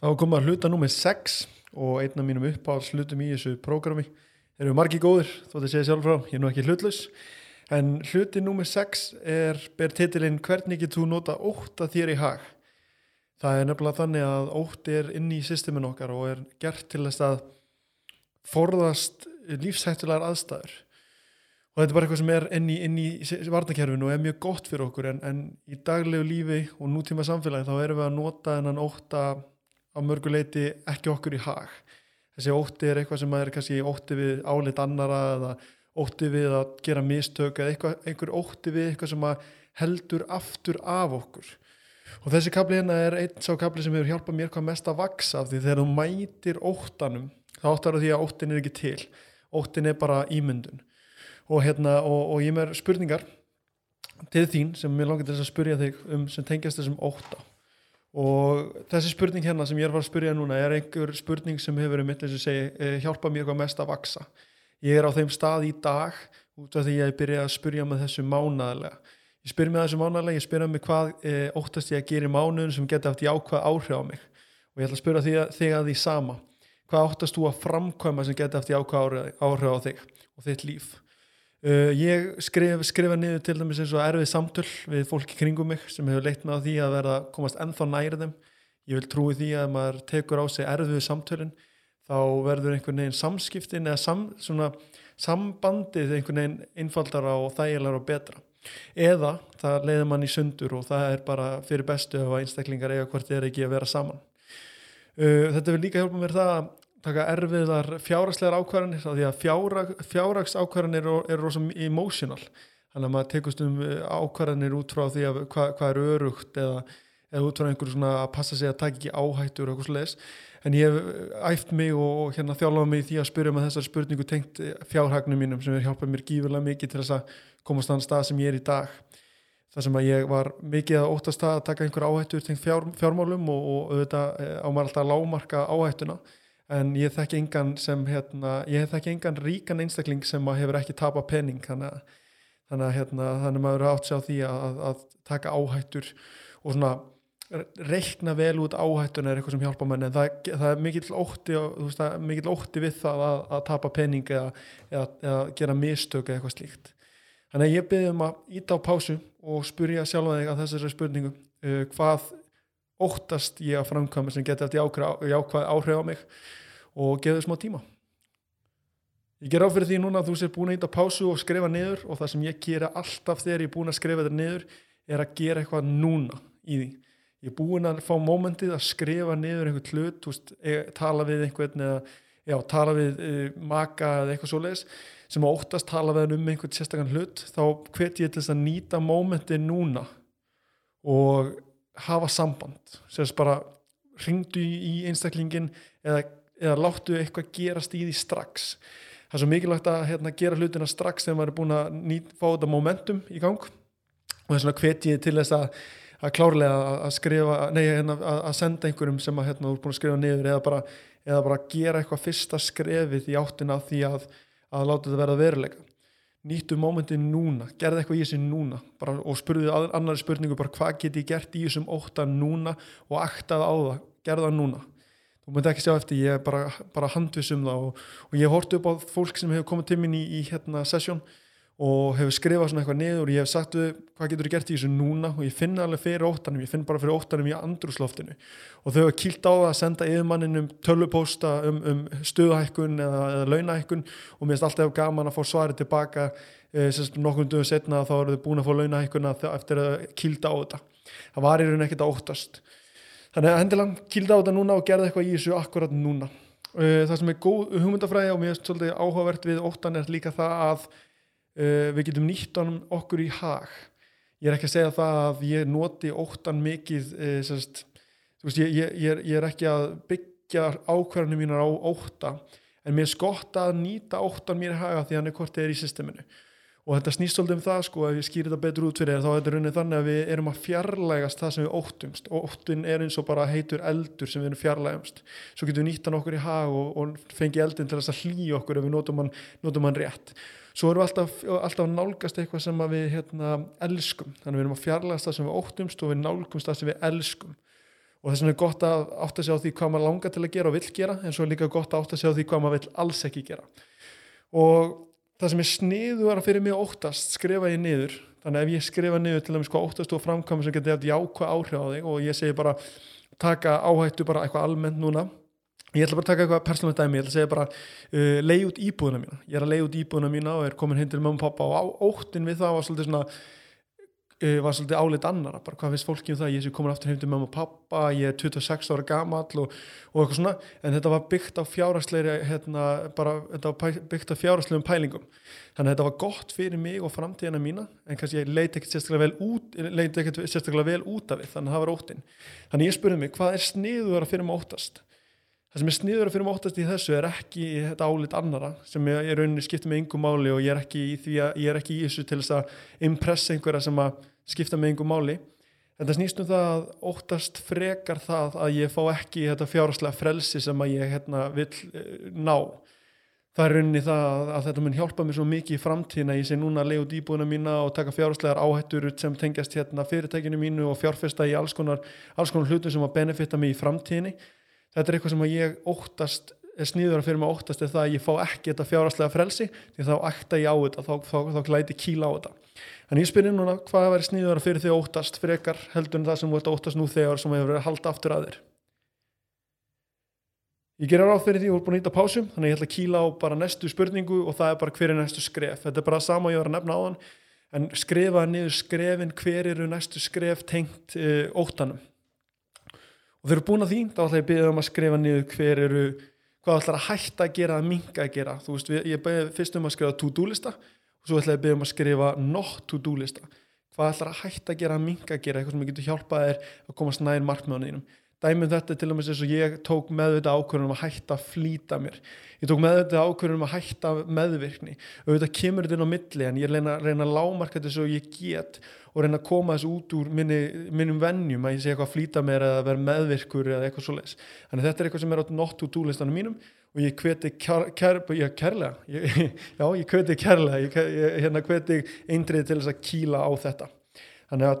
Þá kom að hluta númið 6 og einn af mínum uppáhalds hlutum í þessu prógrami eru margi góðir, þótt að segja sjálf frá, ég er nú ekki hlutlaus en hluti númið 6 er ber titilinn Hvernig getur þú nota óta þér í hag? Það er nefnilega þannig að ótti er inn í systemin okkar og er gert til þess að forðast lífsættulegar aðstæður og þetta er bara eitthvað sem er inn í, inn í varnakerfinu og er mjög gott fyrir okkur en, en í daglegu lífi og nútíma samfélagi þá erum við að nota þennan óta á mörguleiti ekki okkur í hag. Þessi ótti er eitthvað sem er kannski ótti við álit annara eða ótti við að gera mistök eða eitthvað, einhver ótti við eitthvað sem heldur aftur af okkur. Og þessi kapli hérna er einn sá kapli sem hefur hjálpað mér hvað mest að vaksa því þegar þú mætir óttanum þá óttar því að óttin er ekki til. Óttin er bara ímyndun. Og, hérna, og, og ég með spurningar til þín sem mér langar til að spurja þig um sem tengjast þessum ótta og þessi spurning hérna sem ég er að spurja núna er einhver spurning sem hefur um mitt eins og segi eh, hjálpa mér hvað mest að vaksa ég er á þeim stað í dag út af því að ég byrja að spurja með þessu mánaðlega ég spyr með þessu mánaðlega, ég spyrja með hvað e, óttast ég að gera í mánuðin sem geta haft jákvæð áhrif á mig. Og ég ætla að spyrja þig, að því sama. Hvað óttast þú að framkvæma sem geta haft jákvæð áhrif á þig og þitt líf Uh, ég skrif, skrifa niður til dæmis eins og erfið samtöl við fólki kringum mig sem hefur leitt með á því að verða komast ennþá nærið þeim. Ég vil trúi því að maður tekur á sig erfið samtölin þá verður einhvern veginn samskiptin eða sam, svona, sambandið einhvern veginn einfaldara og þægilega og betra. Eða það leiður mann í sundur og það er bara fyrir bestu ef einstaklingar eiga hvort þeir ekki að vera saman. Uh, þetta vil líka hjálpa mér það að taka erfiðar fjárhagslegar ákvarðanir því að fjárhag, fjárhags ákvarðanir eru er rosalega emotional. Þannig að maður tekust um eh, ákvarðanir út frá því að hvað hva er örugt eða, eða út frá einhverju svona að passa sig að taka ekki áhættur og eitthvað slúðis en ég hef eh, æft mig og, og hérna þjálfaði mig því að spyrja með þessar spurningu tengt eh, fjárhagnum mínum sem er hjálpað mér gífurlega mikið til þess að komast þann stað sem ég er í dag. Þar sem að ég var mikið að óttast að taka einhver áhættur tengt fjár, fjármálum og, og auðvitað á maður alltaf að lámarka áhættuna en ég þekki engan sem hérna, ég þekki engan ríkan einstakling sem hefur ekki tapa penning þannig að, þannig að hérna, þannig maður átt sér á því að, að taka áhættur og svona reikna vel út áhættuna er eitthvað sem hjálpa mann en það, það er mikill ótti, mikill ótti við það að, að tapa penning eða, eða, eða gera mistök eða eitthvað slíkt. Þannig að ég byrði um að íta á pásu og spurja sjálfa þig að þessari spurningu. Uh, hvað óttast ég að framkvæma sem geti eftir jákvæð áhrif á mig og þau smá tíma. Ég ger áfyrir því núna að þú sér búin að íta pásu og skrifa niður og það sem ég gera alltaf þegar ég er búin að skrifa þetta niður er að gera eitthvað núna í því. Ég er búin að fá mómentið að skrifa niður einhvern hlut, veist, e, tala við einhvern eða já, tala við e, maka eða eitthvað svo leiðis sem óttast tala við um einhvern sérstakann hlut þá hvet ég til þess að nýta mómentið núna og hafa samband sérst bara ringdu í einstaklingin eða eða láttu eitthvað gerast í því strax. Það er svo mikilvægt að hérna, gera hlutina strax þegar maður er búin að nýt, fá þetta momentum í gang. Og það er svona hvetjið til þess að, að klárlega að skrifa, nei hérna, að, að senda einhverjum sem að hérna, þú er búin að skrifa niður eða bara, eða bara gera eitthvað fyrsta skrefið í áttina því að, að láta þetta verða veruleika nýttu mómentin núna, gerði eitthvað í þessu núna bara, og spurðu annari spurningu bara hvað geti ég gert í þessum óta núna og aktaði á það, gerða núna. Þú myndi ekki sjá eftir, ég er bara, bara handvisum það og, og ég hórtu upp á fólk sem hefur komið til mín í, í hérna sessjón og hefur skrifað svona eitthvað niður og ég hef sagt við hvað getur þú gert í þessu núna? Og ég finna alveg fyrir óttanum, ég finn bara fyrir óttanum í andrúsloftinu og þau hefur kýlt á það að senda yfirmanninum tölvupósta um, um stuðahækkun eða, eða launahækkun og mér finnst alltaf gaman að fá svarið tilbaka e, nokkur dögum setna þá eru þau búin að fá launahækkuna eftir að kýlta á þetta. Það var í raun ekkert að óttast. Þannig að hendilang kýlda á þetta núna og gerða eitthvað í núna uh, það við það getum nýtt ánum okkur í hag. Ég er ekki að segja það að ég noti óttan mikið uh, sérst, veist, ég, ég, ég, er, ég er ekki að byggja ákvarðanum mínar á ótta en mér er skott að nýta óttan mér í haga því hann er hvort þið er í systeminu. Og þetta snýst svolítið um það sko ef ég skýr þetta betur út fyrir þér þá er þetta raunin þannig að við erum að fjarlægast það sem við óttumst. Og óttun er eins og bara heitur eldur sem við erum fjarlægumst svo getum við nýttan okkur í hag og, og fengi eldin til þess að hlýja okkur ef við notum hann, notum hann rétt svo erum við alltaf, alltaf nálgast eitthvað sem við hérna, elskum. Þannig við erum að fjarlægast það sem við óttumst og við nálgumst það sem við elskum. Og þess vegna er gott að átta sig á því hvað maður langar til að gera og vill gera en svo er líka gott að átta sig á því hvað maður vill alls ekki gera. Og það sem er sniður að fyrir mig óttast skrifa ég niður. Þannig ef ég skrifa niður til dæmis hvað óttast og framkvæmum sem getur jákvæð áhrif á þig og ég segi bara taka áhættu bara eitthvað almennt núna ég ætla bara að taka eitthvað persónlega dæmi. Ég ætla að segja bara uh, leið út íbúðuna mína. Ég er að leið út íbúðuna mína og er komin hindi til mamma og pappa og á, óttin við það var svolítið svona uh, var svolítið álit annara. Bara hvað finnst fólki um það, ég sé komin aftur heim til mamma og pappa, ég er 26 ára gamall og, og eitthvað svona, en þetta var byggt á fjárhagsleiri hérna, bara, þetta var byggt á fjárhagslegum pælingum. Þannig að þetta var gott fyrir mig og framtíðina mína en kannski ég leiti ekkert sérstaklega vel út það er sem er sniður að fyrir mig óttast í þessu er ekki þetta álit annara sem ég, ég rauninni skipta með yngum máli og ég er ekki í því að ég er ekki í þessu til þess að impressa einhverja sem að skipta með yngum máli. En það snýst um það að óttast frekar það að ég fá ekki þetta fjáraslega frelsi sem að ég hérna, vil ná. Það er rauninni það að þetta mun hjálpa mér svo mikið í framtíðina. Ég sé núna að leiða út íbúina mína og taka fjárhastlegar áhættur sem tengjast hérna fyrirtækinu mínu og fjárfesta í alls konar, alls konar hlutum sem að benefita mig í framtíðinni þetta er eitthvað sem að ég óttast sníður að fyrir mig óttast er það að ég fá ekki þetta fjárhastlega frelsi því þá ætta ég á þetta, þá, þá, þá glæti kíla á þetta en ég spyrir núna hvað er sníður að fyrir því óttast frekar heldur en það sem þú ert óttast nú þegar sem hefur verið að halda aftur að þér Ég ger ráð fyrir því að ég voru búin að nýta pásum þannig að ég ætla að kýla á bara næstu spurningu og það er bara hver er næstu skref. Þetta er bara sama ég var að nefna á þann en skrifa niður skrefin hver eru næstu skref tengt uh, óttanum. Og þegar þú er búin að því þá ætla ég að byggja um að skrifa niður hver eru hvað ætlar að hætta að gera að minga að gera. Þú veist, ég byrði fyrst um að skrifa to-do lista og svo ætla ég að byggja um að skrifa not to-do lista. Hvað ætlar að hætta að gera að minga að gera, eitthvað sem getur hjálpað er að komast nær markmjóðanínum dæmum þetta til og með þess að ég tók meðvita ákvörðunum að hætta að flýta mér. Ég tók meðvita ákvörðunum að hætta meðvirkni. Og þetta kemur þetta inn á milli en ég reyna, reyna að lámarka þetta svo ég get og reyna að koma þessu út úr minni, minnum vennjum að ég sé eitthvað að flýta mér eða vera meðvirkur eða eitthvað svo leiðis þannig þetta er eitthvað sem er á not to do listanum mínum og ég hveti kær, kær, ég, kærlega ég, já ég hveti kærlega ég, ég hérna hveti eindrið til þess að kýla á þetta. Þannig að